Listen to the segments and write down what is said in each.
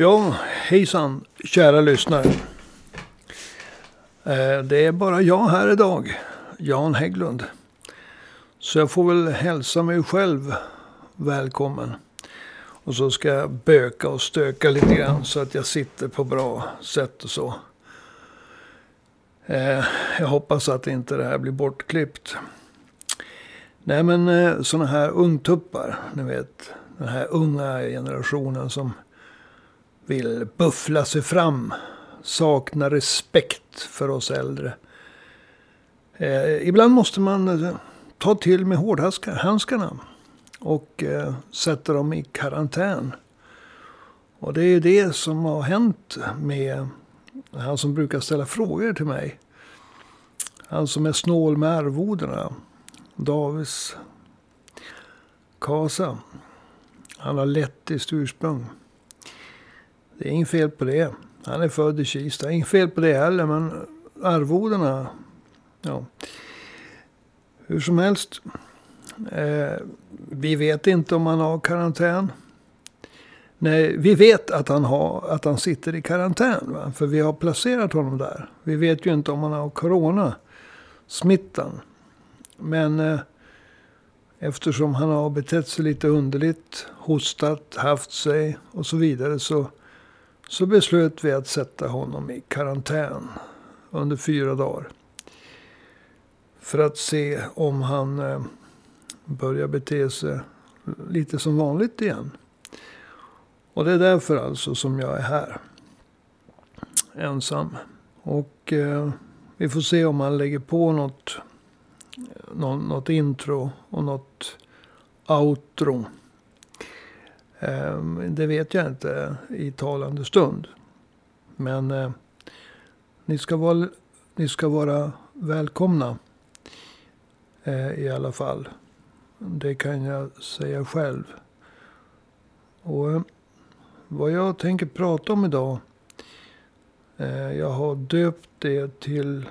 Ja, hejsan kära lyssnare. Eh, det är bara jag här idag, Jan Hägglund. Så jag får väl hälsa mig själv välkommen. Och så ska jag böka och stöka lite grann så att jag sitter på bra sätt och så. Eh, jag hoppas att inte det här blir bortklippt. Nej men eh, sådana här ungtuppar, ni vet. Den här unga generationen som vill buffla sig fram. Saknar respekt för oss äldre. Eh, ibland måste man eh, ta till med hårdhandskarna. Och eh, sätta dem i karantän. Och det är det som har hänt med han som brukar ställa frågor till mig. Han som är snål med arvodena. Davis Kasa. Han har lettiskt ursprung. Det är inget fel på det. Han är född i Kista. Inget fel på det heller. Men arvodena. Ja. Hur som helst. Eh, vi vet inte om han har karantän. Nej, vi vet att han, har, att han sitter i karantän. Va? För vi har placerat honom där. Vi vet ju inte om han har coronasmittan. Men eh, eftersom han har betett sig lite underligt. Hostat, haft sig och så vidare. Så, så beslöt vi att sätta honom i karantän. Under fyra dagar. För att se om han eh, börjar bete sig lite som vanligt igen. Och det är därför alltså som jag är här. Ensam. Och eh, vi får se om han lägger på något, eh, något, något intro och något outro. Ehm, det vet jag inte i talande stund. Men eh, ni, ska vara, ni ska vara välkomna. Eh, I alla fall. Det kan jag säga själv. Och eh, vad jag tänker prata om idag. Eh, jag har döpt det till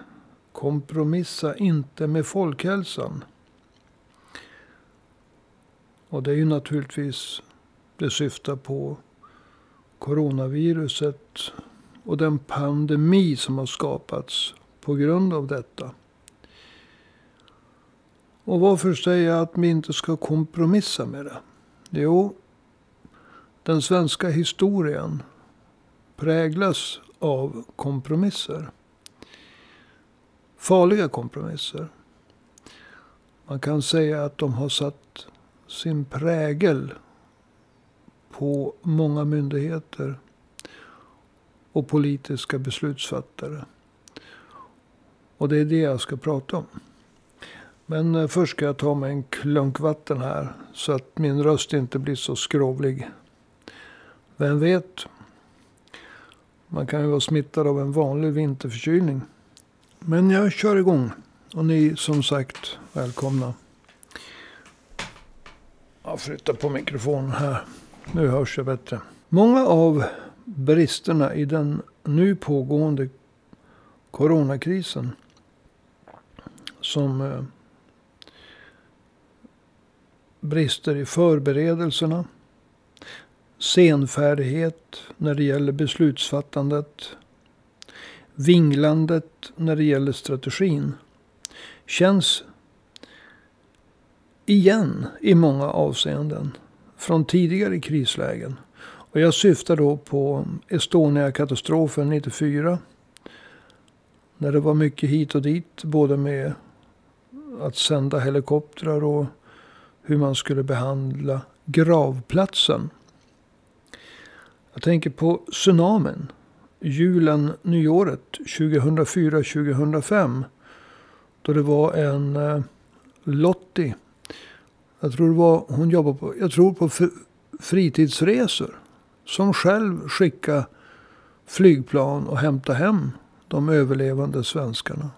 Kompromissa inte med folkhälsan. Och det är ju naturligtvis, det syftar på coronaviruset och den pandemi som har skapats på grund av detta. Och varför säger jag att vi inte ska kompromissa med det? Jo, den svenska historien präglas av kompromisser. Farliga kompromisser. Man kan säga att de har satt sin prägel på många myndigheter och politiska beslutsfattare. Och det är det jag ska prata om. Men eh, först ska jag ta mig en klunk vatten här. Så att min röst inte blir så skrovlig. Vem vet? Man kan ju vara smittad av en vanlig vinterförkylning. Men jag kör igång. Och ni som sagt välkomna. Jag flyttar på mikrofonen här. Nu hörs jag bättre. Många av bristerna i den nu pågående coronakrisen. Som eh, brister i förberedelserna, senfärdighet när det gäller beslutsfattandet, vinglandet när det gäller strategin, känns igen i många avseenden från tidigare krislägen. Och jag syftar då på Estonia-katastrofen 94. När det var mycket hit och dit, både med att sända helikoptrar och hur man skulle behandla gravplatsen. Jag tänker på tsunamin. Julen, nyåret 2004-2005. Då det var en eh, Lottie. Jag tror, det var, hon jobbade på, jag tror på fritidsresor. Som själv skickade flygplan och hämtade hem de överlevande svenskarna.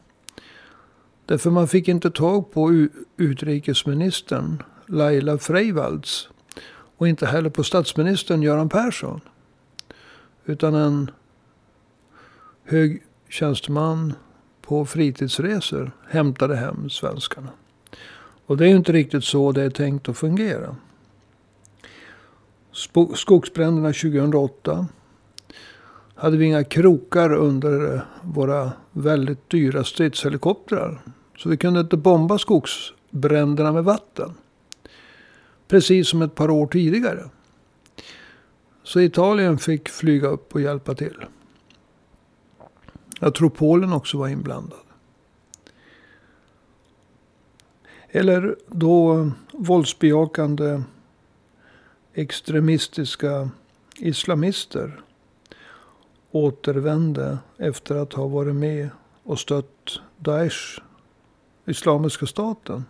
Därför man fick inte tag på utrikesministern Laila Freivalds. Och inte heller på statsministern Göran Persson. Utan en hög tjänsteman på fritidsresor hämtade hem svenskarna. Och det är ju inte riktigt så det är tänkt att fungera. Skogsbränderna 2008. hade vi inga krokar under eh, våra väldigt dyra stridshelikoptrar. Så vi kunde inte bomba skogsbränderna med vatten. Precis som ett par år tidigare. Så Italien fick flyga upp och hjälpa till. Jag tror Polen också var inblandad. Eller då våldsbejakande extremistiska islamister återvände efter att ha varit med och stött Daesh, Islamiska staten.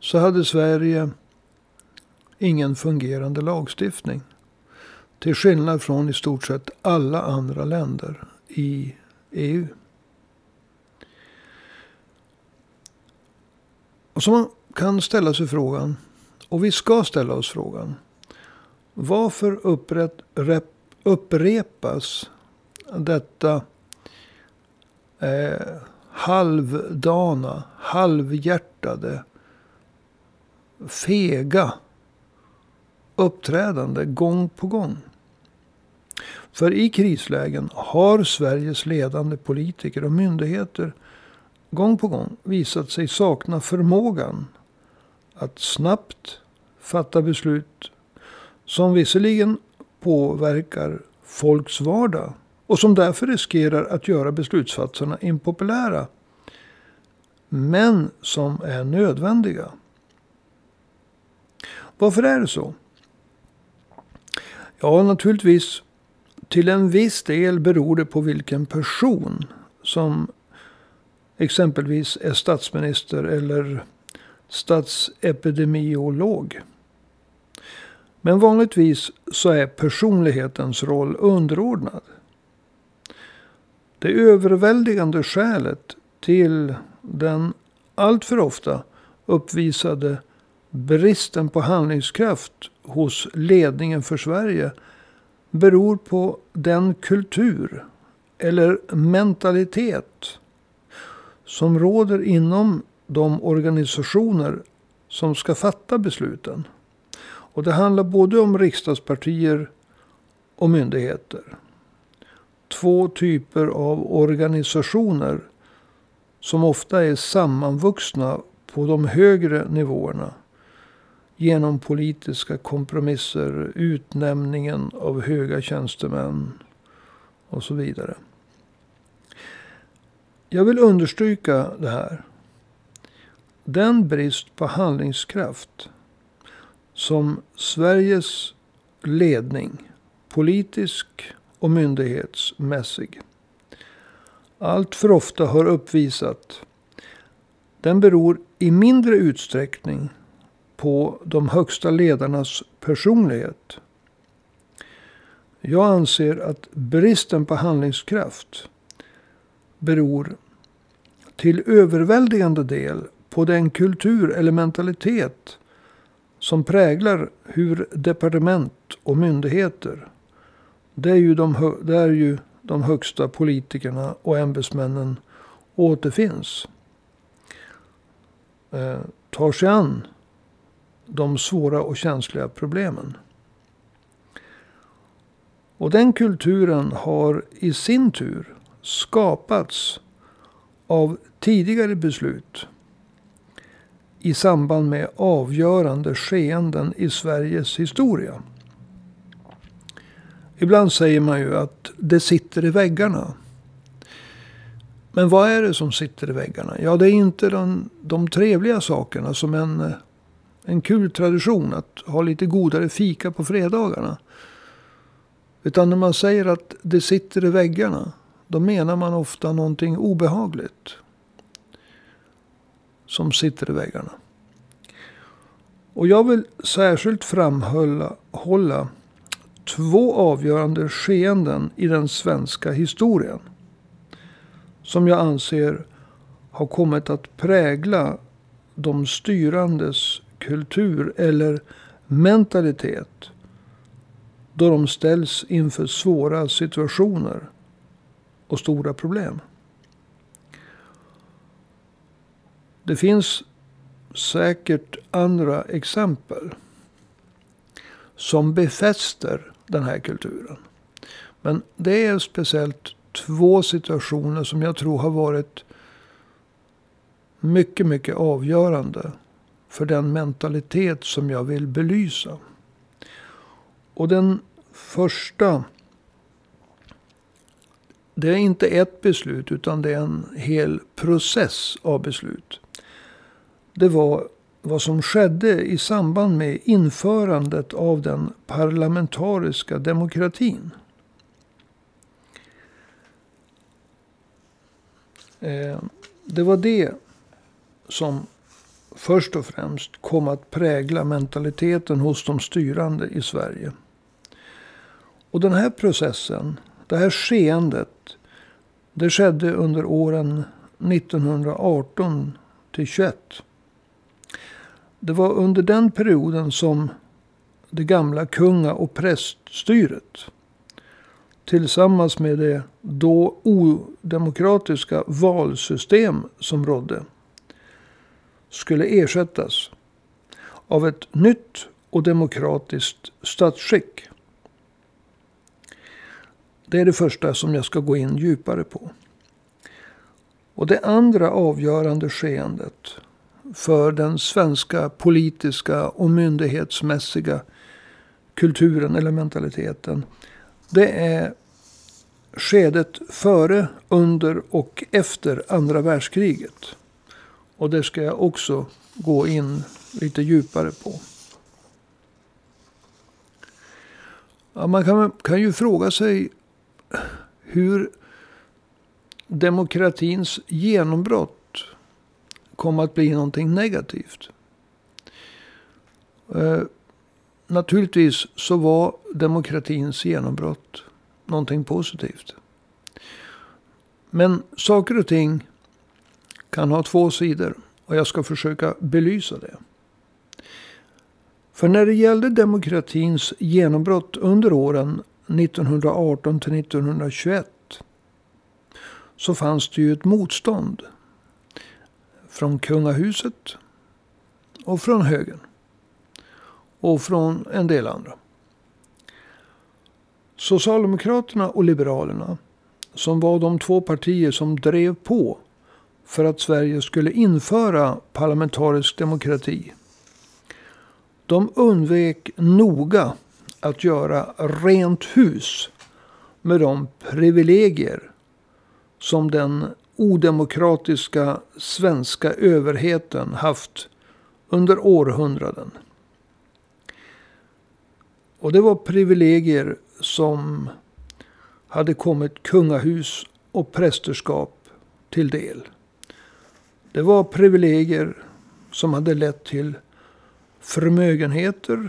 Så hade Sverige ingen fungerande lagstiftning. Till skillnad från i stort sett alla andra länder i EU. Och så man kan ställa sig frågan, och vi ska ställa oss frågan. Varför upprätt, rep, upprepas detta eh, halvdana, halvhjärtade, fega uppträdande gång på gång? För i krislägen har Sveriges ledande politiker och myndigheter gång på gång visat sig sakna förmågan att snabbt fatta beslut som visserligen påverkar folks vardag och som därför riskerar att göra beslutsfattarna impopulära. Men som är nödvändiga. Varför är det så? Ja, naturligtvis till en viss del beror det på vilken person som exempelvis är statsminister eller statsepidemiolog. Men vanligtvis så är personlighetens roll underordnad. Det överväldigande skälet till den alltför ofta uppvisade bristen på handlingskraft hos ledningen för Sverige beror på den kultur eller mentalitet som råder inom de organisationer som ska fatta besluten. Och det handlar både om riksdagspartier och myndigheter. Två typer av organisationer som ofta är sammanvuxna på de högre nivåerna genom politiska kompromisser, utnämningen av höga tjänstemän och så vidare. Jag vill understryka det här. Den brist på handlingskraft som Sveriges ledning, politisk och myndighetsmässig, allt för ofta har uppvisat. Den beror i mindre utsträckning på de högsta ledarnas personlighet. Jag anser att bristen på handlingskraft beror till överväldigande del på den kultur eller mentalitet som präglar hur departement och myndigheter, det är ju de, det är ju de högsta politikerna och ämbetsmännen återfinns, eh, tar sig an de svåra och känsliga problemen. Och den kulturen har i sin tur skapats av tidigare beslut i samband med avgörande skeenden i Sveriges historia. Ibland säger man ju att det sitter i väggarna. Men vad är det som sitter i väggarna? Ja, det är inte de, de trevliga sakerna som en, en kul tradition att ha lite godare fika på fredagarna. Utan när man säger att det sitter i väggarna. Då menar man ofta någonting obehagligt. Som sitter i väggarna. Och jag vill särskilt framhålla två avgörande skeenden i den svenska historien. Som jag anser har kommit att prägla de styrandes kultur eller mentalitet. Då de ställs inför svåra situationer och stora problem. Det finns säkert andra exempel som befäster den här kulturen. Men det är speciellt två situationer som jag tror har varit mycket, mycket avgörande för den mentalitet som jag vill belysa. Och den första. Det är inte ett beslut utan det är en hel process av beslut. Det var vad som skedde i samband med införandet av den parlamentariska demokratin. Eh, det var det som först och främst kom att prägla mentaliteten hos de styrande i Sverige. Och den här processen, det här skeendet, det skedde under åren 1918 till 21. Det var under den perioden som det gamla kunga och präststyret tillsammans med det då odemokratiska valsystem som rådde skulle ersättas av ett nytt och demokratiskt statsskick. Det är det första som jag ska gå in djupare på. Och det andra avgörande skeendet för den svenska politiska och myndighetsmässiga kulturen eller mentaliteten. Det är skedet före, under och efter andra världskriget. Och det ska jag också gå in lite djupare på. Ja, man kan, kan ju fråga sig hur demokratins genombrott kom att bli någonting negativt. Eh, naturligtvis så var demokratins genombrott någonting positivt. Men saker och ting kan ha två sidor. Och jag ska försöka belysa det. För när det gällde demokratins genombrott under åren 1918 till 1921 så fanns det ju ett motstånd. Från kungahuset och från högern. Och från en del andra. Socialdemokraterna och Liberalerna, som var de två partier som drev på för att Sverige skulle införa parlamentarisk demokrati. De undvek noga att göra rent hus med de privilegier som den odemokratiska svenska överheten haft under århundraden. Och det var privilegier som hade kommit kungahus och prästerskap till del. Det var privilegier som hade lett till förmögenheter,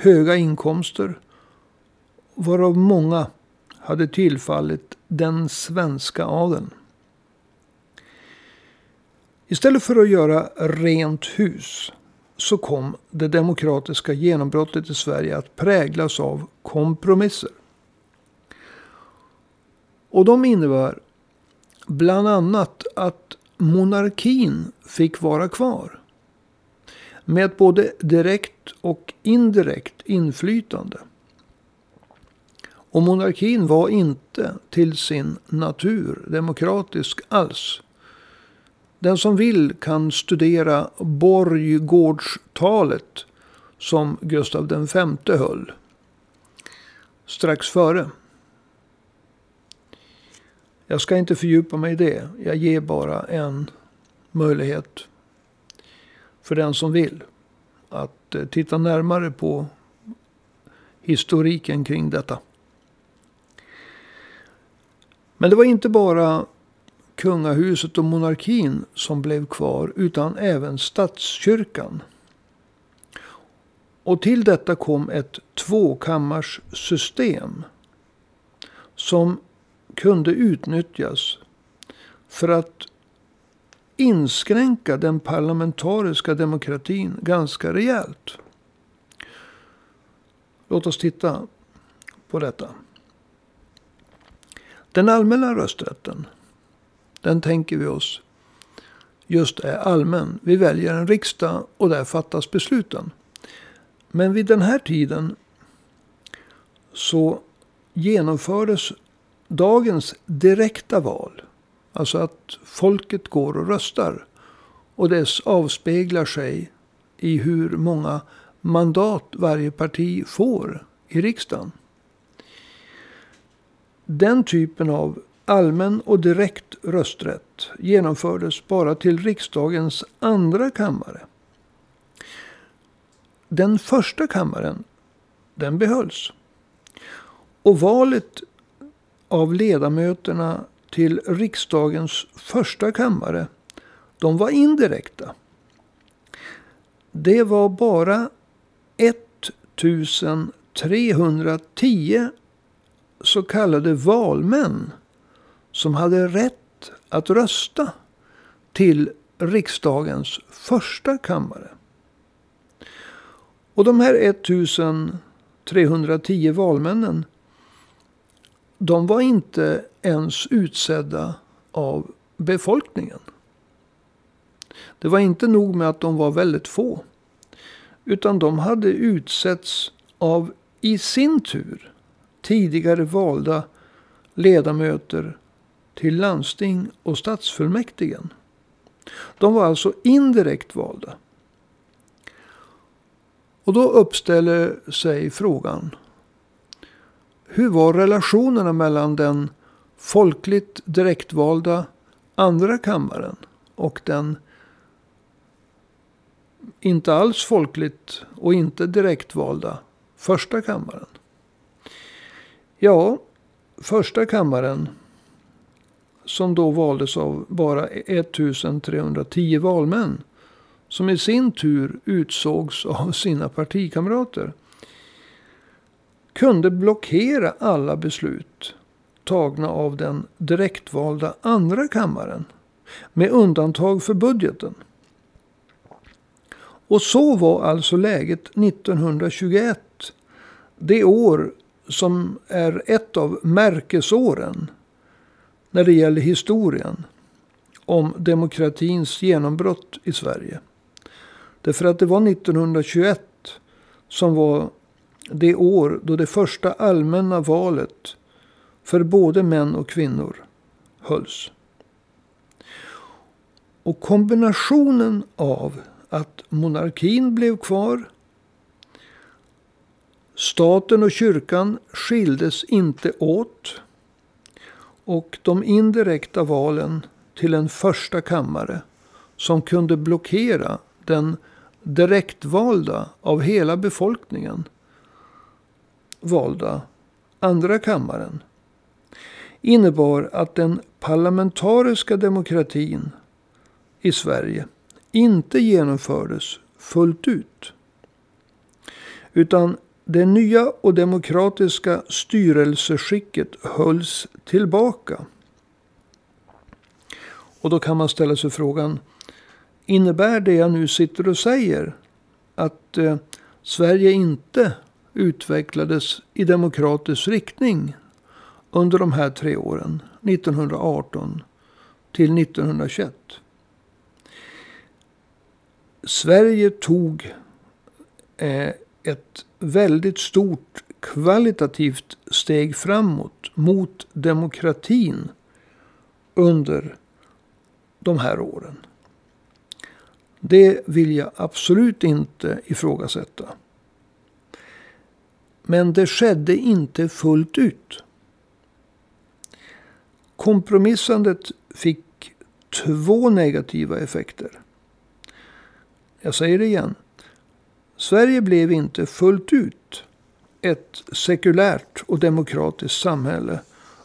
höga inkomster, varav många hade tillfallit den svenska adeln. Istället för att göra rent hus så kom det demokratiska genombrottet i Sverige att präglas av kompromisser. Och de innebär bland annat att monarkin fick vara kvar. Med ett både direkt och indirekt inflytande. Och monarkin var inte till sin natur demokratisk alls. Den som vill kan studera borggårdstalet som Gustav V höll. Strax före. Jag ska inte fördjupa mig i det. Jag ger bara en möjlighet för den som vill att eh, titta närmare på historiken kring detta. Men det var inte bara kungahuset och monarkin som blev kvar utan även statskyrkan. Och till detta kom ett tvåkammarssystem som kunde utnyttjas för att inskränka den parlamentariska demokratin ganska rejält. Låt oss titta på detta. Den allmänna rösträtten, den tänker vi oss just är allmän. Vi väljer en riksdag och där fattas besluten. Men vid den här tiden så genomfördes dagens direkta val. Alltså att folket går och röstar. Och dess avspeglar sig i hur många mandat varje parti får i riksdagen. Den typen av allmän och direkt rösträtt genomfördes bara till riksdagens andra kammare. Den första kammaren, den behölls. Och valet av ledamöterna till riksdagens första kammare, de var indirekta. Det var bara 1310 så kallade valmän som hade rätt att rösta till riksdagens första kammare. Och de här 1310 valmännen, de var inte ens utsedda av befolkningen. Det var inte nog med att de var väldigt få. Utan de hade utsetts av, i sin tur, tidigare valda ledamöter till landsting och stadsfullmäktigen. De var alltså indirekt valda. Och då uppställer sig frågan. Hur var relationerna mellan den folkligt direktvalda andra kammaren och den inte alls folkligt och inte direktvalda första kammaren? Ja, första kammaren som då valdes av bara 1310 valmän. Som i sin tur utsågs av sina partikamrater. Kunde blockera alla beslut tagna av den direktvalda andra kammaren. Med undantag för budgeten. Och så var alltså läget 1921. Det år som är ett av märkesåren när det gäller historien om demokratins genombrott i Sverige. Därför att det var 1921 som var det år då det första allmänna valet för både män och kvinnor hölls. Och kombinationen av att monarkin blev kvar. Staten och kyrkan skildes inte åt och de indirekta valen till en första kammare som kunde blockera den direktvalda av hela befolkningen valda andra kammaren innebar att den parlamentariska demokratin i Sverige inte genomfördes fullt ut. Utan det nya och demokratiska styrelseskicket hölls tillbaka. Och då kan man ställa sig frågan. Innebär det jag nu sitter och säger att eh, Sverige inte utvecklades i demokratisk riktning under de här tre åren, 1918 till 1921. Sverige tog eh, ett väldigt stort kvalitativt steg framåt mot demokratin under de här åren. Det vill jag absolut inte ifrågasätta. Men det skedde inte fullt ut. Kompromissandet fick två negativa effekter. Jag säger det igen. Sverige blev inte fullt ut ett sekulärt och demokratiskt samhälle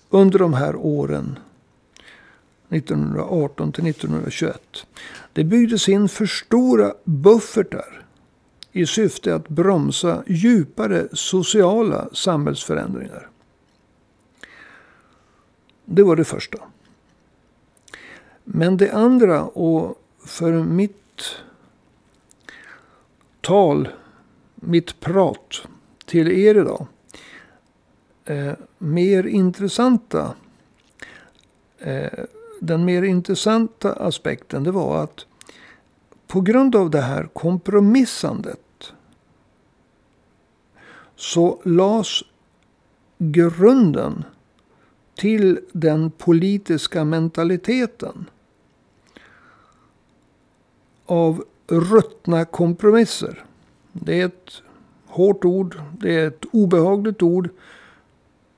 under de här åren 1918 till 1921. Det byggdes in för stora buffertar i syfte att bromsa djupare sociala samhällsförändringar. Det var det första. Men det andra och för mitt tal, mitt prat till er idag. Eh, mer intressanta. Eh, den mer intressanta aspekten det var att på grund av det här kompromissandet så lades grunden till den politiska mentaliteten av ruttna kompromisser. Det är ett hårt ord, det är ett obehagligt ord,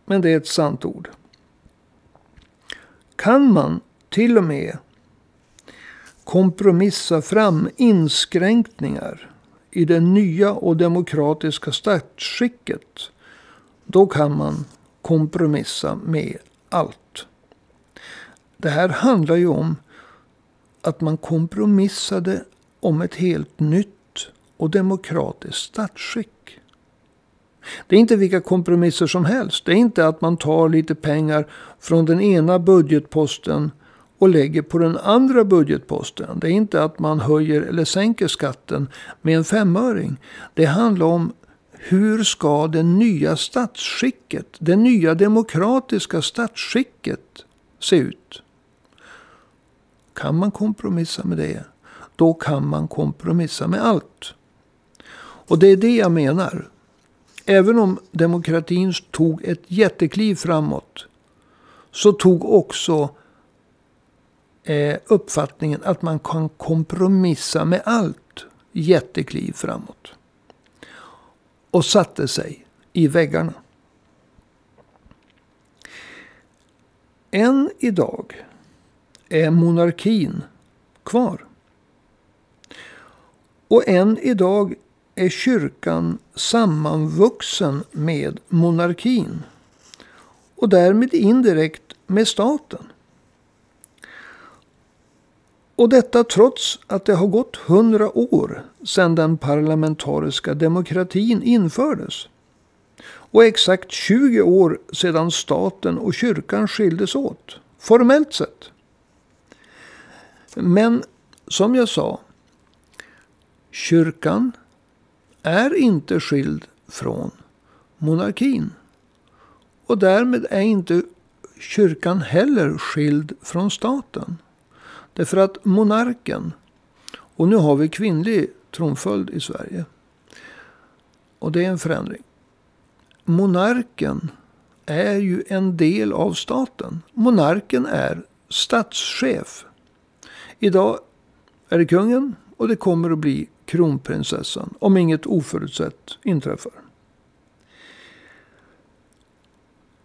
men det är ett sant ord. Kan man till och med kompromissa fram inskränkningar i det nya och demokratiska statsskicket, då kan man kompromissa med allt. Det här handlar ju om att man kompromissade om ett helt nytt och demokratiskt statsskick. Det är inte vilka kompromisser som helst. Det är inte att man tar lite pengar från den ena budgetposten och lägger på den andra budgetposten. Det är inte att man höjer eller sänker skatten med en femöring. Det handlar om hur ska det nya statsskicket, det nya demokratiska statsskicket se ut? Kan man kompromissa med det, då kan man kompromissa med allt. Och det är det jag menar. Även om demokratin tog ett jättekliv framåt, så tog också eh, uppfattningen att man kan kompromissa med allt jättekliv framåt. Och satte sig i väggarna. Än idag är monarkin kvar. Och än idag är kyrkan sammanvuxen med monarkin. Och därmed indirekt med staten. Och detta trots att det har gått hundra år sedan den parlamentariska demokratin infördes. Och exakt 20 år sedan staten och kyrkan skildes åt. Formellt sett. Men som jag sa. Kyrkan är inte skild från monarkin. Och därmed är inte kyrkan heller skild från staten. Därför att monarken, och nu har vi kvinnlig tronföljd i Sverige. Och det är en förändring. Monarken är ju en del av staten. Monarken är statschef. Idag är det kungen och det kommer att bli kronprinsessan. Om inget oförutsett inträffar.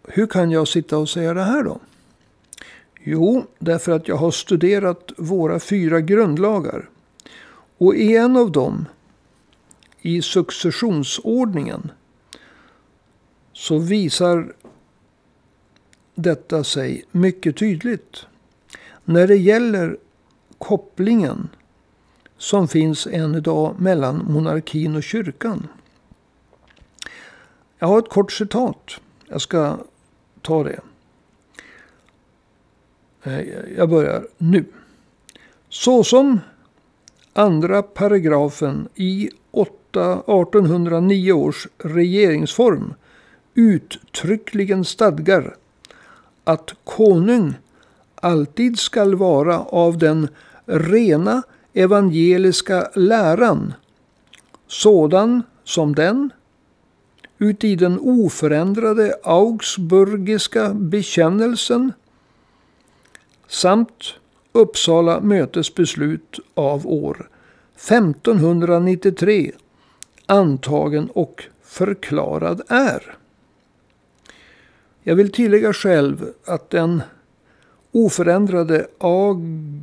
Hur kan jag sitta och säga det här då? Jo, därför att jag har studerat våra fyra grundlagar. Och i en av dem, i successionsordningen, så visar detta sig mycket tydligt. När det gäller kopplingen som finns än idag mellan monarkin och kyrkan. Jag har ett kort citat. Jag ska ta det. Eh, jag börjar nu. Såsom andra paragrafen i 1809 års regeringsform uttryckligen stadgar att konung alltid skall vara av den rena evangeliska läran, sådan som den, uti den oförändrade augsburgiska bekännelsen samt Uppsala mötes beslut av år 1593 antagen och förklarad är. Jag vill tillägga själv att den oförändrade Augsburgiska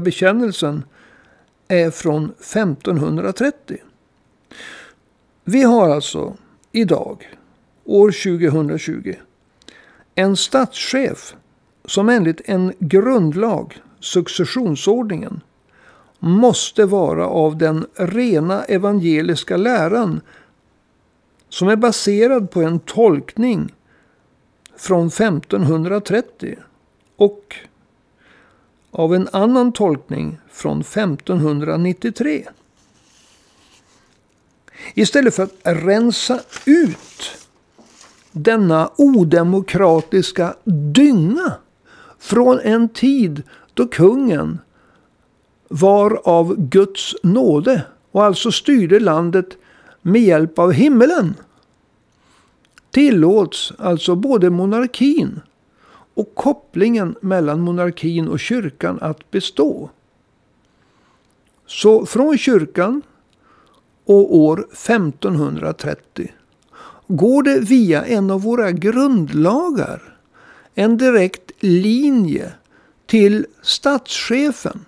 bekännelsen är från 1530. Vi har alltså idag, år 2020, en statschef som enligt en grundlag, successionsordningen, måste vara av den rena evangeliska läran som är baserad på en tolkning från 1530 och av en annan tolkning från 1593. Istället för att rensa ut denna odemokratiska dynga från en tid då kungen var av Guds nåde och alltså styrde landet med hjälp av himmelen. tillåts alltså både monarkin och kopplingen mellan monarkin och kyrkan att bestå. Så från kyrkan och år 1530 går det via en av våra grundlagar en direkt linje till statschefen.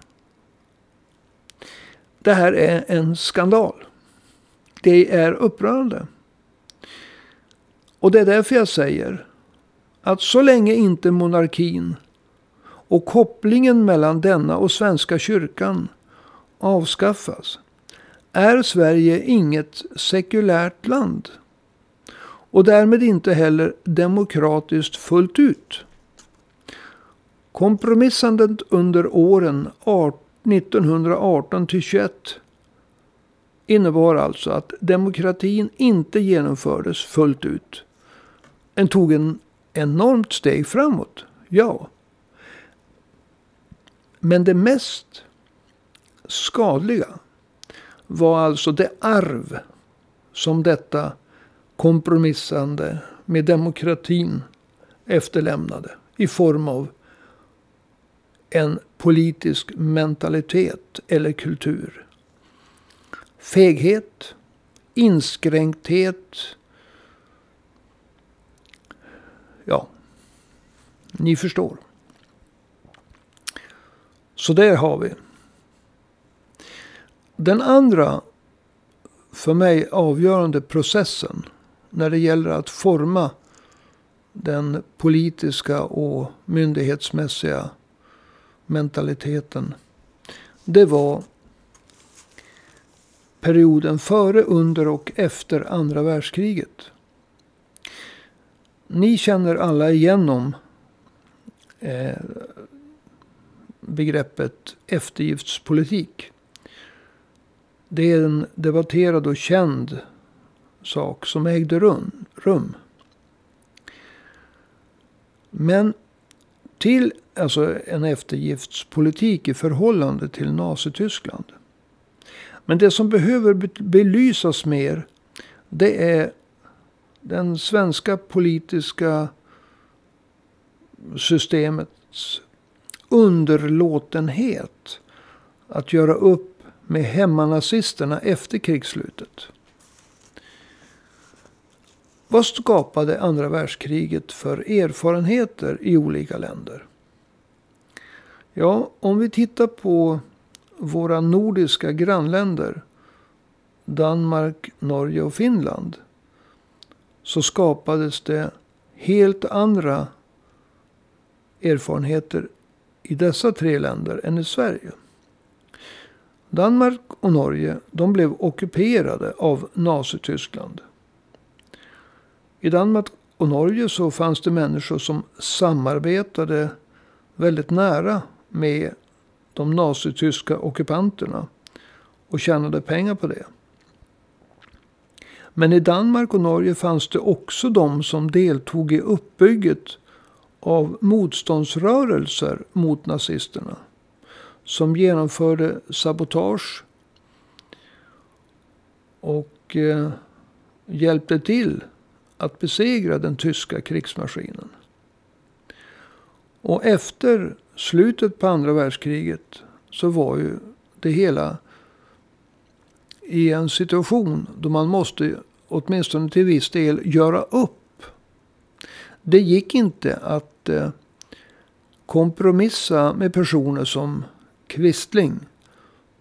Det här är en skandal. Det är upprörande. Och det är därför jag säger att så länge inte monarkin och kopplingen mellan denna och Svenska kyrkan avskaffas är Sverige inget sekulärt land. Och därmed inte heller demokratiskt fullt ut. Kompromissandet under åren 1918 till 21 innebar alltså att demokratin inte genomfördes fullt ut. Den tog en enormt steg framåt, ja. Men det mest skadliga var alltså det arv som detta kompromissande med demokratin efterlämnade i form av en politisk mentalitet eller kultur. Feghet, inskränkthet. Ja, ni förstår. Så där har vi. Den andra för mig avgörande processen när det gäller att forma den politiska och myndighetsmässiga mentaliteten. Det var perioden före, under och efter andra världskriget. Ni känner alla igenom eh, begreppet eftergiftspolitik. Det är en debatterad och känd sak som ägde rum. Men till alltså en eftergiftspolitik i förhållande till Nazityskland. Men det som behöver belysas mer. Det är den svenska politiska systemets underlåtenhet att göra upp med hemmanazisterna efter krigsslutet. Vad skapade andra världskriget för erfarenheter i olika länder? Ja, om vi tittar på våra nordiska grannländer. Danmark, Norge och Finland. Så skapades det helt andra erfarenheter i dessa tre länder än i Sverige. Danmark och Norge de blev ockuperade av Nazityskland. I Danmark och Norge så fanns det människor som samarbetade väldigt nära med de nazityska ockupanterna och tjänade pengar på det. Men i Danmark och Norge fanns det också de som deltog i uppbygget av motståndsrörelser mot nazisterna. Som genomförde sabotage och eh, hjälpte till att besegra den tyska krigsmaskinen. Och efter slutet på andra världskriget så var ju det hela i en situation då man måste åtminstone till viss del göra upp. Det gick inte att eh, kompromissa med personer som Quisling.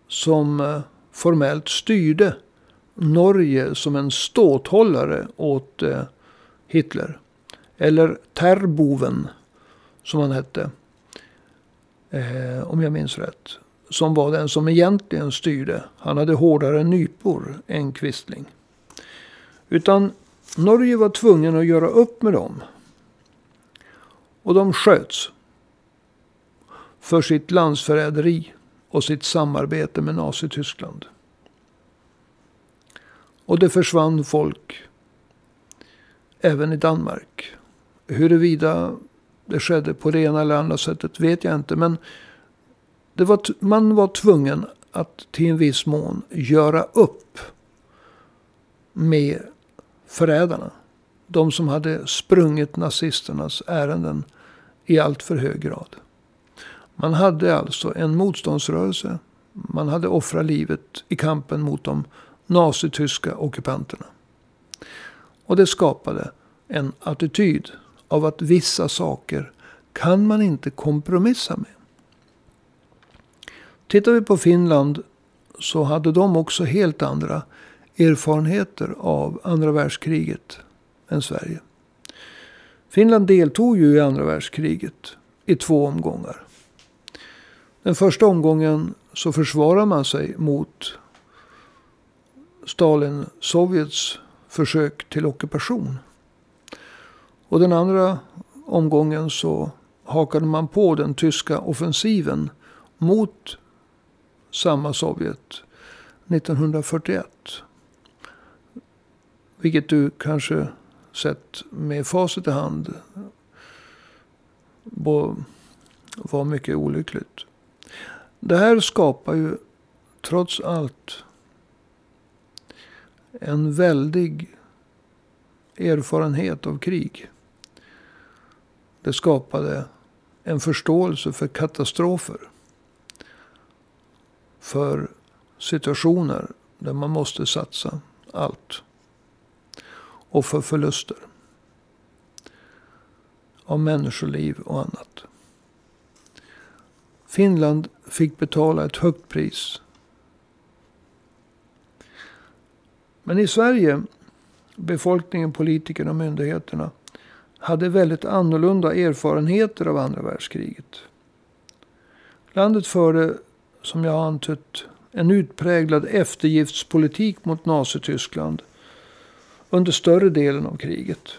Som eh, formellt styrde Norge som en ståthållare åt eh, Hitler. Eller Terboven som han hette. Eh, om jag minns rätt. Som var den som egentligen styrde. Han hade hårdare nypor än Quisling. Utan Norge var tvungen att göra upp med dem. Och de sköts. För sitt landsförräderi och sitt samarbete med Nazityskland. Och det försvann folk. Även i Danmark. Huruvida det skedde på det ena eller andra sättet vet jag inte. Men det var man var tvungen att till en viss mån göra upp med förrädarna. de som hade sprungit nazisternas ärenden i allt för hög grad. Man hade alltså en motståndsrörelse. Man hade offrat livet i kampen mot de nazityska ockupanterna. Och det skapade en attityd av att vissa saker kan man inte kompromissa med. Tittar vi på Finland så hade de också helt andra erfarenheter av andra världskriget än Sverige. Finland deltog ju i andra världskriget i två omgångar. Den första omgången så försvarade man sig mot Stalin-Sovjets försök till ockupation. Och den andra omgången så hakade man på den tyska offensiven mot samma Sovjet 1941. Vilket du kanske sett med facit i hand var mycket olyckligt. Det här skapar ju trots allt en väldig erfarenhet av krig. Det skapade en förståelse för katastrofer. För situationer där man måste satsa allt. Och för förluster. Av människoliv och annat. Finland fick betala ett högt pris. Men i Sverige, befolkningen, politikerna och myndigheterna hade väldigt annorlunda erfarenheter av andra världskriget. Landet förde, som jag har antytt, en utpräglad eftergiftspolitik mot Nazityskland under större delen av kriget.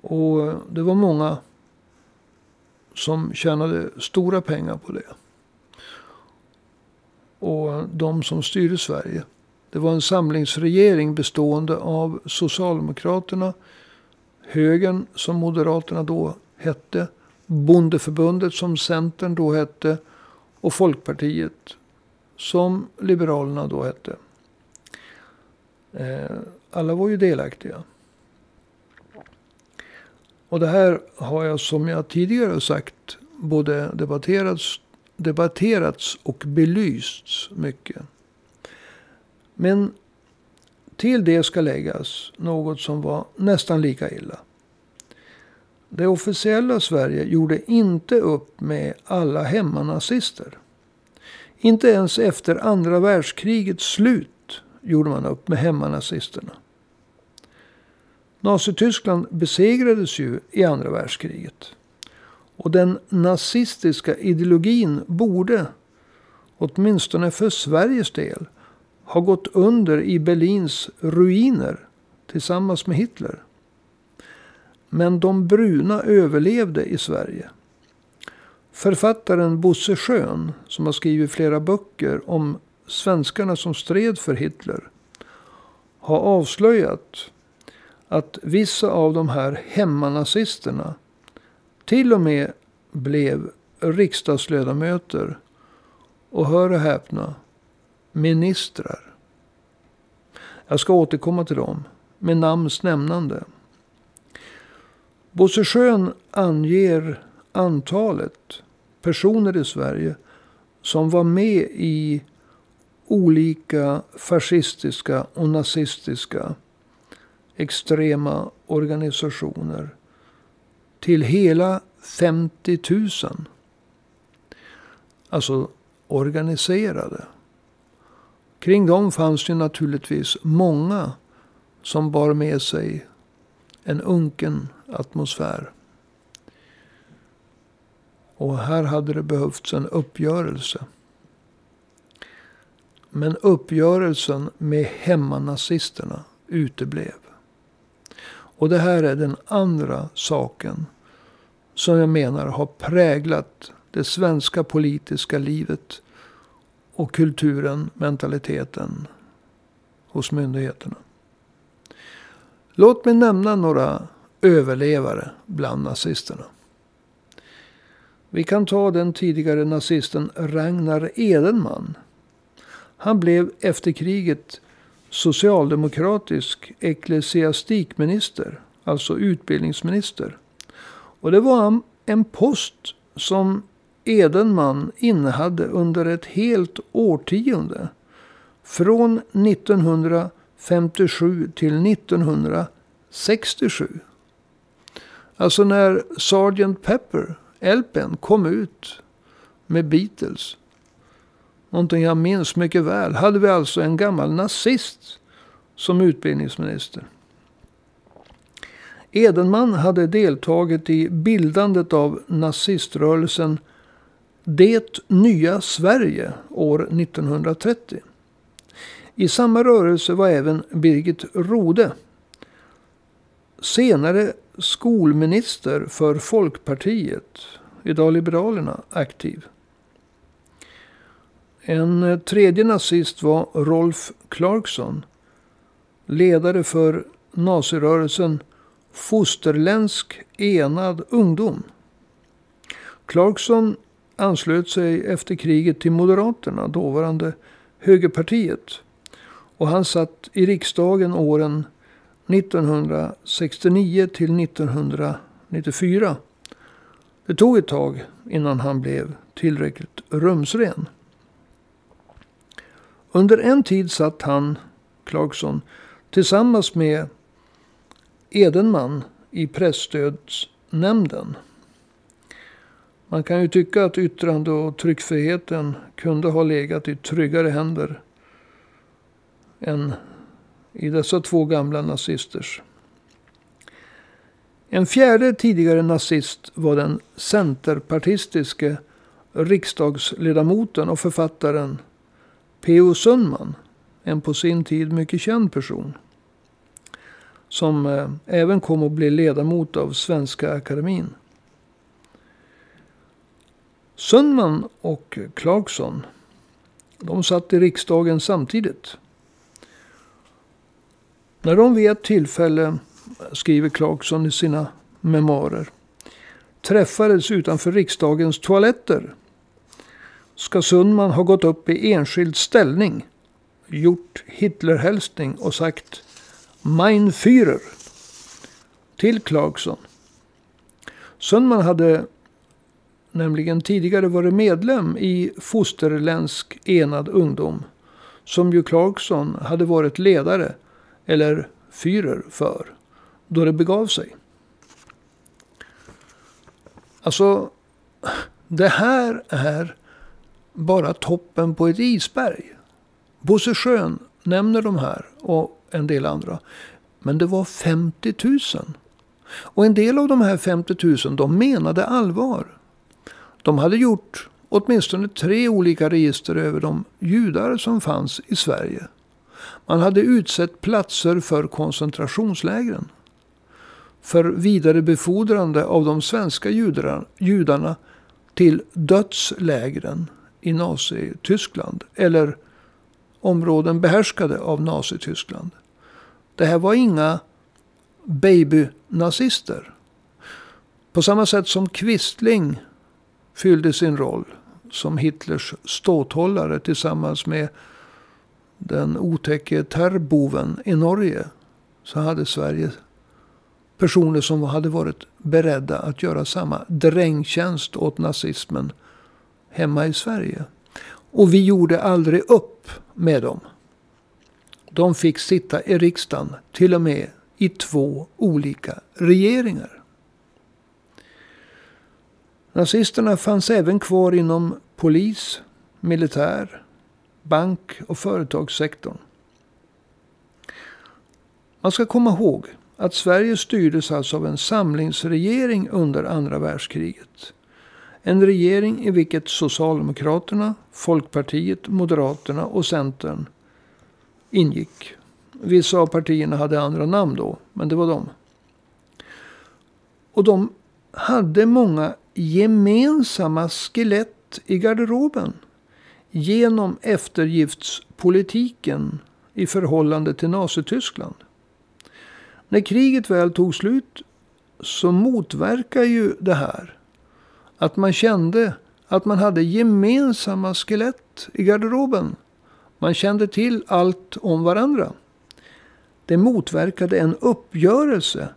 Och det var många som tjänade stora pengar på det. Och de som styrde Sverige. Det var en samlingsregering bestående av Socialdemokraterna, Högern som Moderaterna då hette, Bondeförbundet som Centern då hette och Folkpartiet som Liberalerna då hette. Eh, alla var ju delaktiga. Och det här har jag som jag tidigare sagt både debatterats, debatterats och belysts mycket. Men till det ska läggas något som var nästan lika illa. Det officiella Sverige gjorde inte upp med alla hemmanazister. Inte ens efter andra världskrigets slut gjorde man upp med hemmanazisterna. Nazityskland besegrades ju i andra världskriget. Och den nazistiska ideologin borde, åtminstone för Sveriges del, har gått under i Berlins ruiner tillsammans med Hitler. Men de bruna överlevde i Sverige. Författaren Bosse Schön, som har skrivit flera böcker om svenskarna som stred för Hitler, har avslöjat att vissa av de här hemmanazisterna till och med blev riksdagsledamöter och hör och häpna, ministrar. Jag ska återkomma till dem med namns nämnande. Bosse Schön anger antalet personer i Sverige som var med i olika fascistiska och nazistiska extrema organisationer till hela 50 000. Alltså organiserade. Kring dem fanns det naturligtvis många som bar med sig en unken atmosfär. Och här hade det behövts en uppgörelse. Men uppgörelsen med hemmanazisterna uteblev. Och det här är den andra saken som jag menar har präglat det svenska politiska livet och kulturen, mentaliteten hos myndigheterna. Låt mig nämna några överlevare bland nazisterna. Vi kan ta den tidigare nazisten Ragnar Edenman. Han blev efter kriget socialdemokratisk ecklesiastikminister, alltså utbildningsminister. Och det var en post som Edenman innehade under ett helt årtionde. Från 1957 till 1967. Alltså när Sgt. Pepper, LPn, kom ut med Beatles. Någonting jag minns mycket väl. Hade vi alltså en gammal nazist som utbildningsminister. Edenman hade deltagit i bildandet av naziströrelsen det nya Sverige år 1930. I samma rörelse var även Birgit Rode. Senare skolminister för Folkpartiet, idag Liberalerna, aktiv. En tredje nazist var Rolf Clarkson. Ledare för nazirörelsen Fosterländsk enad ungdom. Clarkson anslöt sig efter kriget till Moderaterna, dåvarande högerpartiet. Och han satt i riksdagen åren 1969 till 1994. Det tog ett tag innan han blev tillräckligt rumsren. Under en tid satt han, Clarkson, tillsammans med Edenman i pressstödsnämnden. Man kan ju tycka att yttrande och tryckfriheten kunde ha legat i tryggare händer än i dessa två gamla nazisters. En fjärde tidigare nazist var den centerpartistiske riksdagsledamoten och författaren P.O. Sundman. En på sin tid mycket känd person. Som eh, även kom att bli ledamot av Svenska Akademin. Sundman och Clarkson. De satt i riksdagen samtidigt. När de vid ett tillfälle, skriver Clarkson i sina memoarer, träffades utanför riksdagens toaletter ska Sundman ha gått upp i enskild ställning, gjort Hitlerhälsning och sagt Mein Führer till Clarkson. Sundman hade nämligen tidigare varit medlem i Fosterländsk enad ungdom. Som ju Clarkson hade varit ledare eller Führer för. Då det begav sig. Alltså, det här är bara toppen på ett isberg. Bosse Schön nämner de här och en del andra. Men det var 50 000. Och en del av de här 50 000 de menade allvar. De hade gjort åtminstone tre olika register över de judar som fanns i Sverige. Man hade utsett platser för koncentrationslägren. För vidarebefordrande av de svenska judarna till dödslägren i Nazityskland. Eller områden behärskade av Nazityskland. Det här var inga babynazister. På samma sätt som Quisling fyllde sin roll som Hitlers ståthållare tillsammans med den otäcke terrboven i Norge. Så hade Sverige personer som hade varit beredda att göra samma drängtjänst åt nazismen hemma i Sverige. Och vi gjorde aldrig upp med dem. De fick sitta i riksdagen, till och med i två olika regeringar. Nazisterna fanns även kvar inom polis, militär, bank och företagssektorn. Man ska komma ihåg att Sverige styrdes alltså av en samlingsregering under andra världskriget. En regering i vilket Socialdemokraterna, Folkpartiet, Moderaterna och Centern ingick. Vissa av partierna hade andra namn då, men det var de. Och de hade många gemensamma skelett i garderoben. Genom eftergiftspolitiken i förhållande till Nazityskland. När kriget väl tog slut så motverkar ju det här att man kände att man hade gemensamma skelett i garderoben. Man kände till allt om varandra. Det motverkade en uppgörelse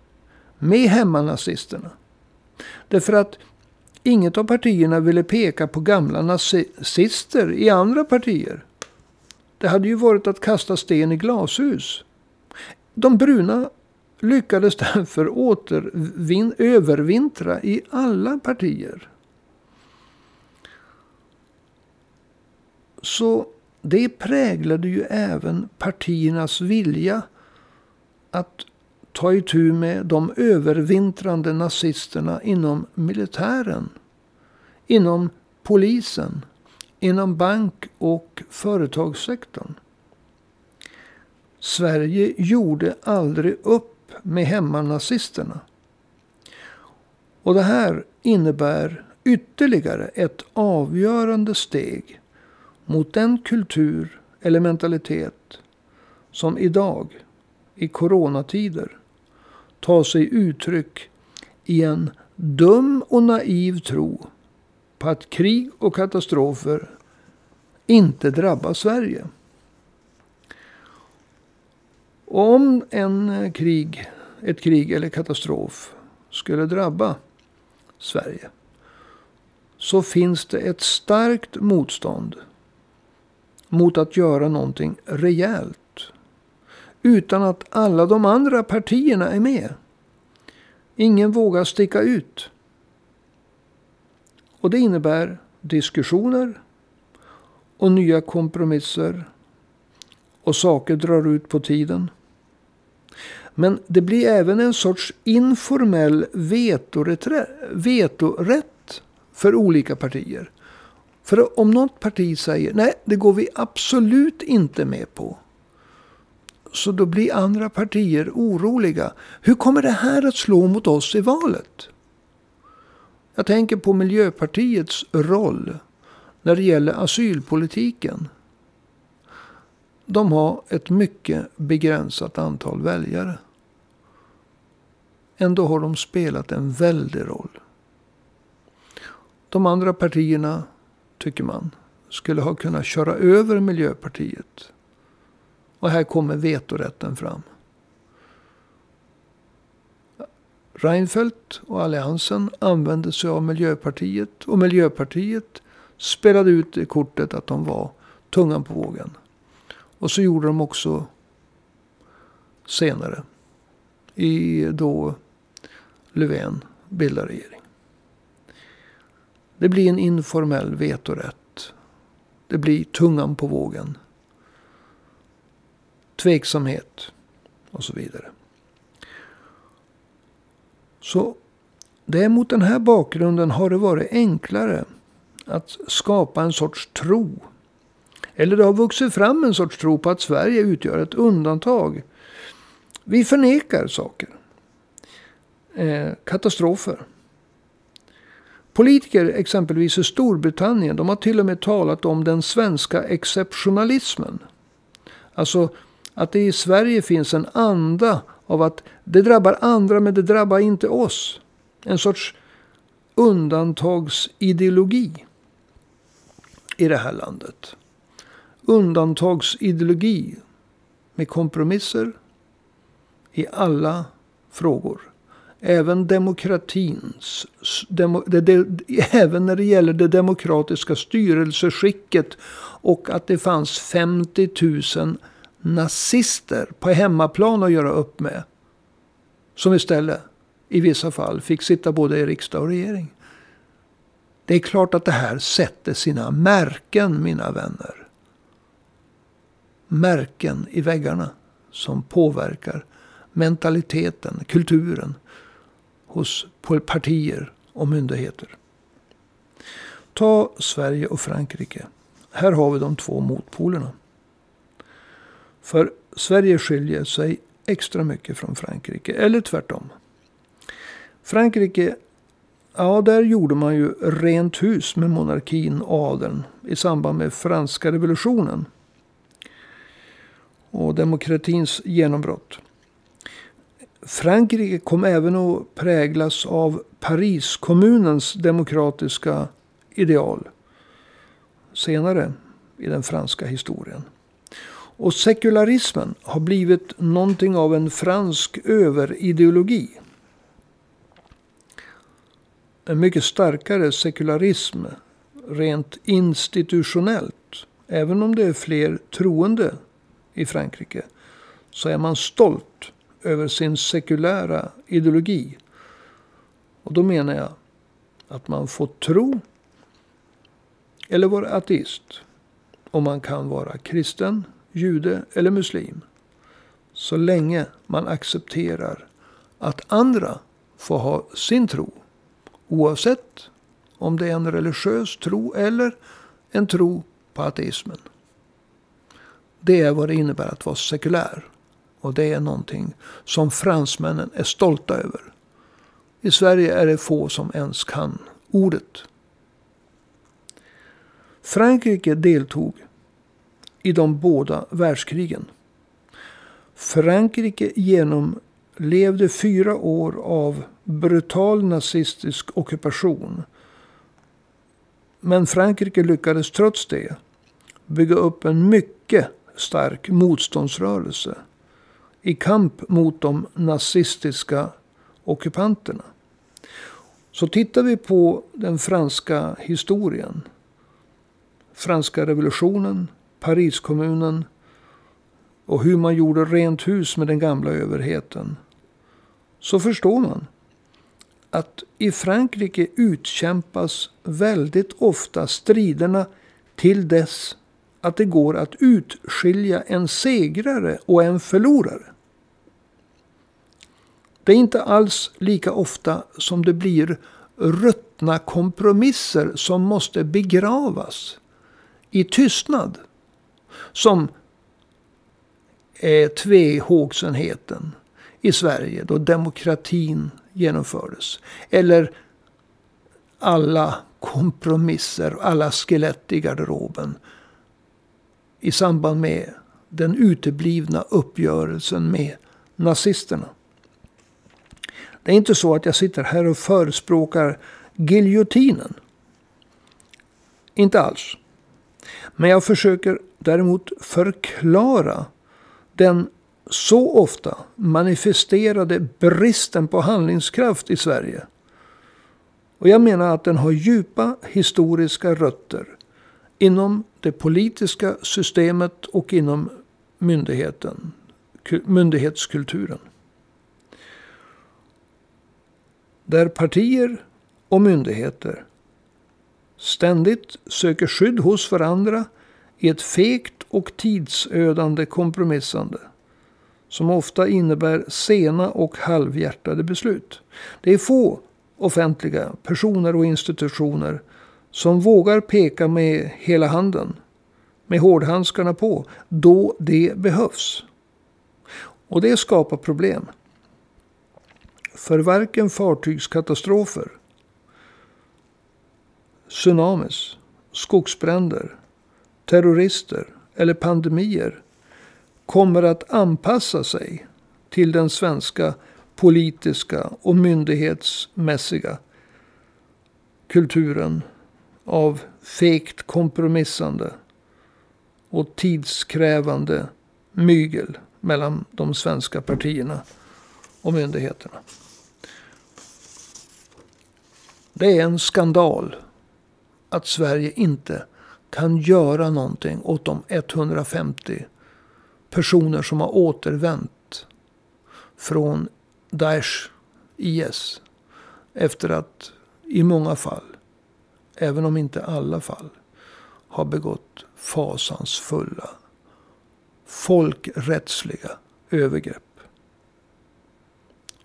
med hemmanazisterna. Därför att inget av partierna ville peka på gamla nazister i andra partier. Det hade ju varit att kasta sten i glashus. De bruna lyckades därför återvin- övervintra i alla partier. Så det präglade ju även partiernas vilja att ta itu med de övervintrande nazisterna inom militären, inom polisen, inom bank och företagssektorn. Sverige gjorde aldrig upp med hemmanazisterna. Och det här innebär ytterligare ett avgörande steg mot den kultur eller mentalitet som idag, i coronatider, tar sig uttryck i en dum och naiv tro på att krig och katastrofer inte drabbar Sverige. Och om en eh, krig, ett krig eller katastrof skulle drabba Sverige så finns det ett starkt motstånd mot att göra någonting rejält. Utan att alla de andra partierna är med. Ingen vågar sticka ut. Och det innebär diskussioner och nya kompromisser. Och saker drar ut på tiden. Men det blir även en sorts informell vetorätt för olika partier. För om något parti säger nej, det går vi absolut inte med på. Så då blir andra partier oroliga. Hur kommer det här att slå mot oss i valet? Jag tänker på Miljöpartiets roll när det gäller asylpolitiken. De har ett mycket begränsat antal väljare. Ändå har de spelat en väldig roll. De andra partierna, tycker man, skulle ha kunnat köra över Miljöpartiet. Och här kommer vetorätten fram. Reinfeldt och alliansen använde sig av Miljöpartiet. Och Miljöpartiet spelade ut det kortet att de var tungan på vågen. Och så gjorde de också senare. I då Löfven bildar regering. Det blir en informell vetorätt. Det blir tungan på vågen. Tveksamhet och så vidare. Så det är mot den här bakgrunden har det varit enklare att skapa en sorts tro. Eller det har vuxit fram en sorts tro på att Sverige utgör ett undantag. Vi förnekar saker. Eh, katastrofer. Politiker exempelvis i Storbritannien de har till och med talat om den svenska exceptionalismen. Alltså att det i Sverige finns en anda av att det drabbar andra men det drabbar inte oss. En sorts undantagsideologi i det här landet. Undantagsideologi med kompromisser i alla frågor. Även demokratins, demo, det, det, även när det gäller det demokratiska styrelseskicket och att det fanns 50 000 nazister på hemmaplan att göra upp med. Som istället i vissa fall fick sitta både i riksdag och regering. Det är klart att det här sätter sina märken, mina vänner. Märken i väggarna som påverkar mentaliteten, kulturen hos partier och myndigheter. Ta Sverige och Frankrike. Här har vi de två motpolerna. För Sverige skiljer sig extra mycket från Frankrike, eller tvärtom. Frankrike, ja där gjorde man ju rent hus med monarkin och adeln i samband med franska revolutionen. Och demokratins genombrott. Frankrike kom även att präglas av Pariskommunens demokratiska ideal senare i den franska historien. Och sekularismen har blivit någonting av en fransk överideologi. En mycket starkare sekularism rent institutionellt. Även om det är fler troende i Frankrike. Så är man stolt över sin sekulära ideologi. Och då menar jag att man får tro eller vara ateist. Och man kan vara kristen, jude eller muslim. Så länge man accepterar att andra får ha sin tro. Oavsett om det är en religiös tro eller en tro på ateismen. Det är vad det innebär att vara sekulär. Och det är någonting som fransmännen är stolta över. I Sverige är det få som ens kan ordet. Frankrike deltog i de båda världskrigen. Frankrike genomlevde fyra år av brutal nazistisk ockupation. Men Frankrike lyckades trots det bygga upp en mycket stark motståndsrörelse i kamp mot de nazistiska ockupanterna. Så tittar vi på den franska historien. Franska revolutionen, Pariskommunen och hur man gjorde rent hus med den gamla överheten. Så förstår man att i Frankrike utkämpas väldigt ofta striderna till dess att det går att utskilja en segrare och en förlorare. Det är inte alls lika ofta som det blir ruttna kompromisser som måste begravas i tystnad. Som är tvehågsenheten i Sverige då demokratin genomfördes. Eller alla kompromisser, alla skelett i garderoben i samband med den uteblivna uppgörelsen med nazisterna. Det är inte så att jag sitter här och förespråkar giljotinen. Inte alls. Men jag försöker däremot förklara den så ofta manifesterade bristen på handlingskraft i Sverige. Och jag menar att den har djupa historiska rötter inom det politiska systemet och inom myndigheten, myndighetskulturen. Där partier och myndigheter ständigt söker skydd hos varandra i ett fegt och tidsödande kompromissande. Som ofta innebär sena och halvhjärtade beslut. Det är få offentliga personer och institutioner som vågar peka med hela handen. Med hårdhandskarna på. Då det behövs. Och det skapar problem. För varken fartygskatastrofer, tsunamis, skogsbränder, terrorister eller pandemier kommer att anpassa sig till den svenska politiska och myndighetsmässiga kulturen av fegt kompromissande och tidskrävande mygel mellan de svenska partierna och myndigheterna. Det är en skandal att Sverige inte kan göra någonting åt de 150 personer som har återvänt från Daesh, IS. Efter att i många fall, även om inte alla fall, har begått fasansfulla folkrättsliga övergrepp.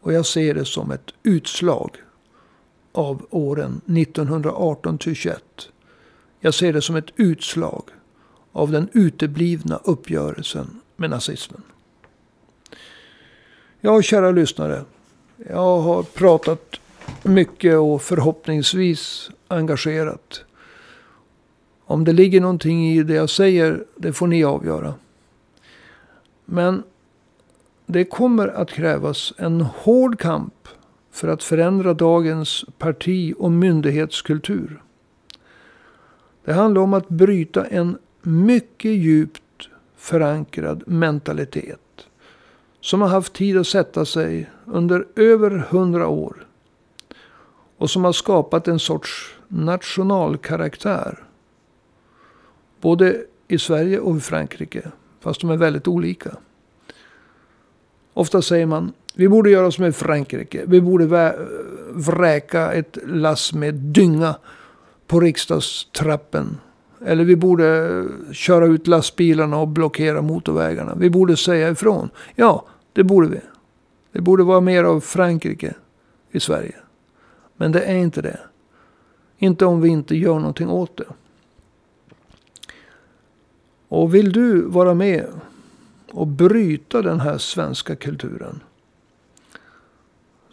Och jag ser det som ett utslag av åren 1918 till 21. Jag ser det som ett utslag av den uteblivna uppgörelsen med nazismen. Ja, kära lyssnare. Jag har pratat mycket och förhoppningsvis engagerat. Om det ligger någonting i det jag säger, det får ni avgöra. Men det kommer att krävas en hård kamp för att förändra dagens parti och myndighetskultur. Det handlar om att bryta en mycket djupt förankrad mentalitet. Som har haft tid att sätta sig under över hundra år. Och som har skapat en sorts nationalkaraktär. Både i Sverige och i Frankrike. Fast de är väldigt olika. Ofta säger man, vi borde göra som i Frankrike. Vi borde vräka ett lass med dynga på riksdagstrappen. Eller vi borde köra ut lastbilarna och blockera motorvägarna. Vi borde säga ifrån. Ja, det borde vi. Det borde vara mer av Frankrike i Sverige. Men det är inte det. Inte om vi inte gör någonting åt det. Och vill du vara med och bryta den här svenska kulturen.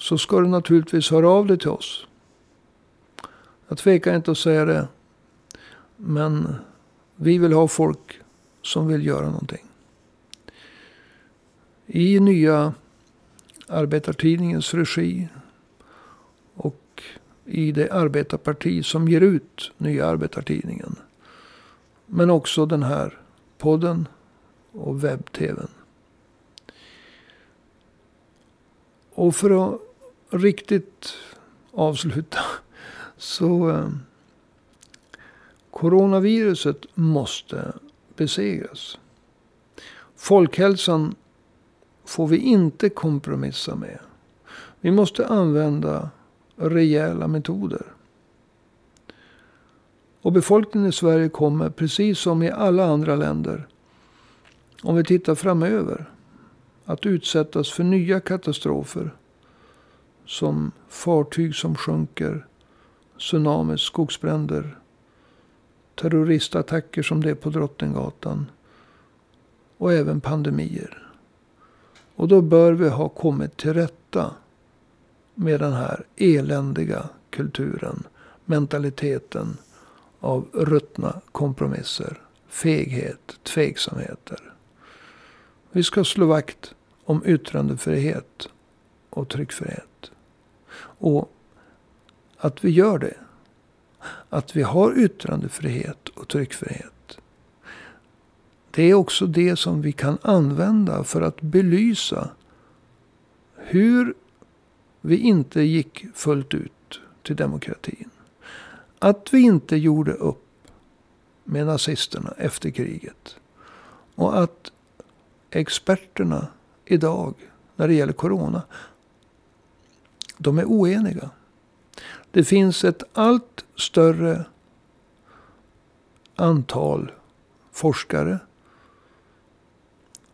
Så ska du naturligtvis höra av dig till oss. Jag tvekar inte att säga det. Men vi vill ha folk som vill göra någonting. I nya arbetartidningens regi och i det arbetarparti som ger ut nya arbetartidningen. Men också den här podden och webb-tvn. Och för att riktigt avsluta så eh, coronaviruset måste besegras. Folkhälsan får vi inte kompromissa med. Vi måste använda rejäla metoder. Och befolkningen i Sverige kommer, precis som i alla andra länder, om vi tittar framöver, att utsättas för nya katastrofer. Som fartyg som sjunker, tsunamis, skogsbränder, terroristattacker som det är på Drottninggatan och även pandemier. Och då bör vi ha kommit till rätta med den här eländiga kulturen, mentaliteten av ruttna kompromisser, feghet, tveksamheter. Vi ska slå vakt om yttrandefrihet och tryckfrihet. Och att vi gör det. Att vi har yttrandefrihet och tryckfrihet. Det är också det som vi kan använda för att belysa hur vi inte gick fullt ut till demokratin. Att vi inte gjorde upp med nazisterna efter kriget. Och att experterna idag när det gäller corona. De är oeniga. Det finns ett allt större antal forskare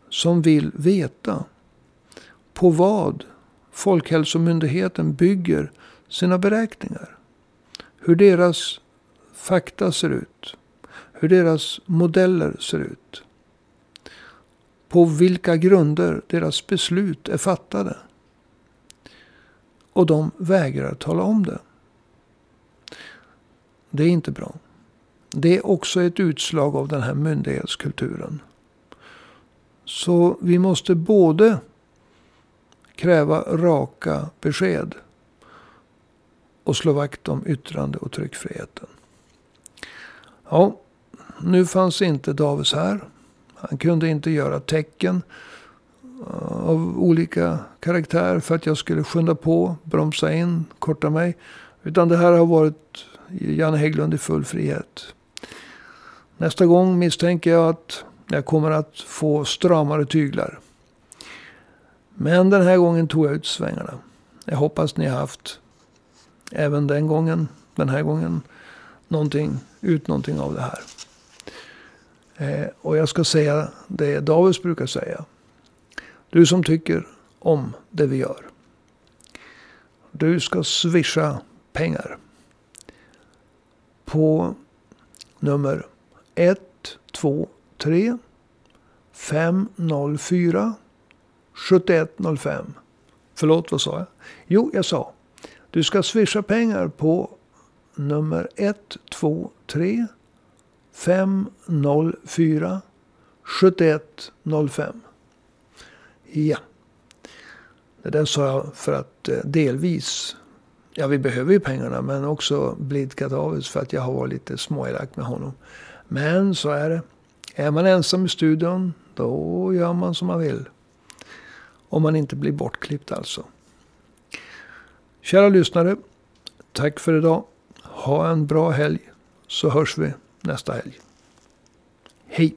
som vill veta på vad Folkhälsomyndigheten bygger sina beräkningar. Hur deras fakta ser ut. Hur deras modeller ser ut på vilka grunder deras beslut är fattade. Och de vägrar tala om det. Det är inte bra. Det är också ett utslag av den här myndighetskulturen. Så vi måste både kräva raka besked och slå vakt om yttrande och tryckfriheten. Ja, nu fanns inte Davis här. Han kunde inte göra tecken av olika karaktär för att jag skulle skynda på, bromsa in, korta mig. Utan det här har varit Janne Hägglund i full frihet. Nästa gång misstänker jag att jag kommer att få stramare tyglar. Men den här gången tog jag ut svängarna. Jag hoppas ni har haft även den gången, den här gången, någonting, ut någonting av det här. Eh, och jag ska säga det Davids brukar säga. Du som tycker om det vi gör. Du ska swisha pengar. På nummer 123 504 7105. Förlåt, vad sa jag? Jo, jag sa. Du ska swisha pengar på nummer 123 504 7105. Ja. Det där sa jag för att eh, delvis, ja vi behöver ju pengarna, men också blidkat Davids för att jag har varit lite småelak med honom. Men så är det. Är man ensam i studion, då gör man som man vill. Om man inte blir bortklippt alltså. Kära lyssnare, tack för idag. Ha en bra helg, så hörs vi nästa helg. Hej!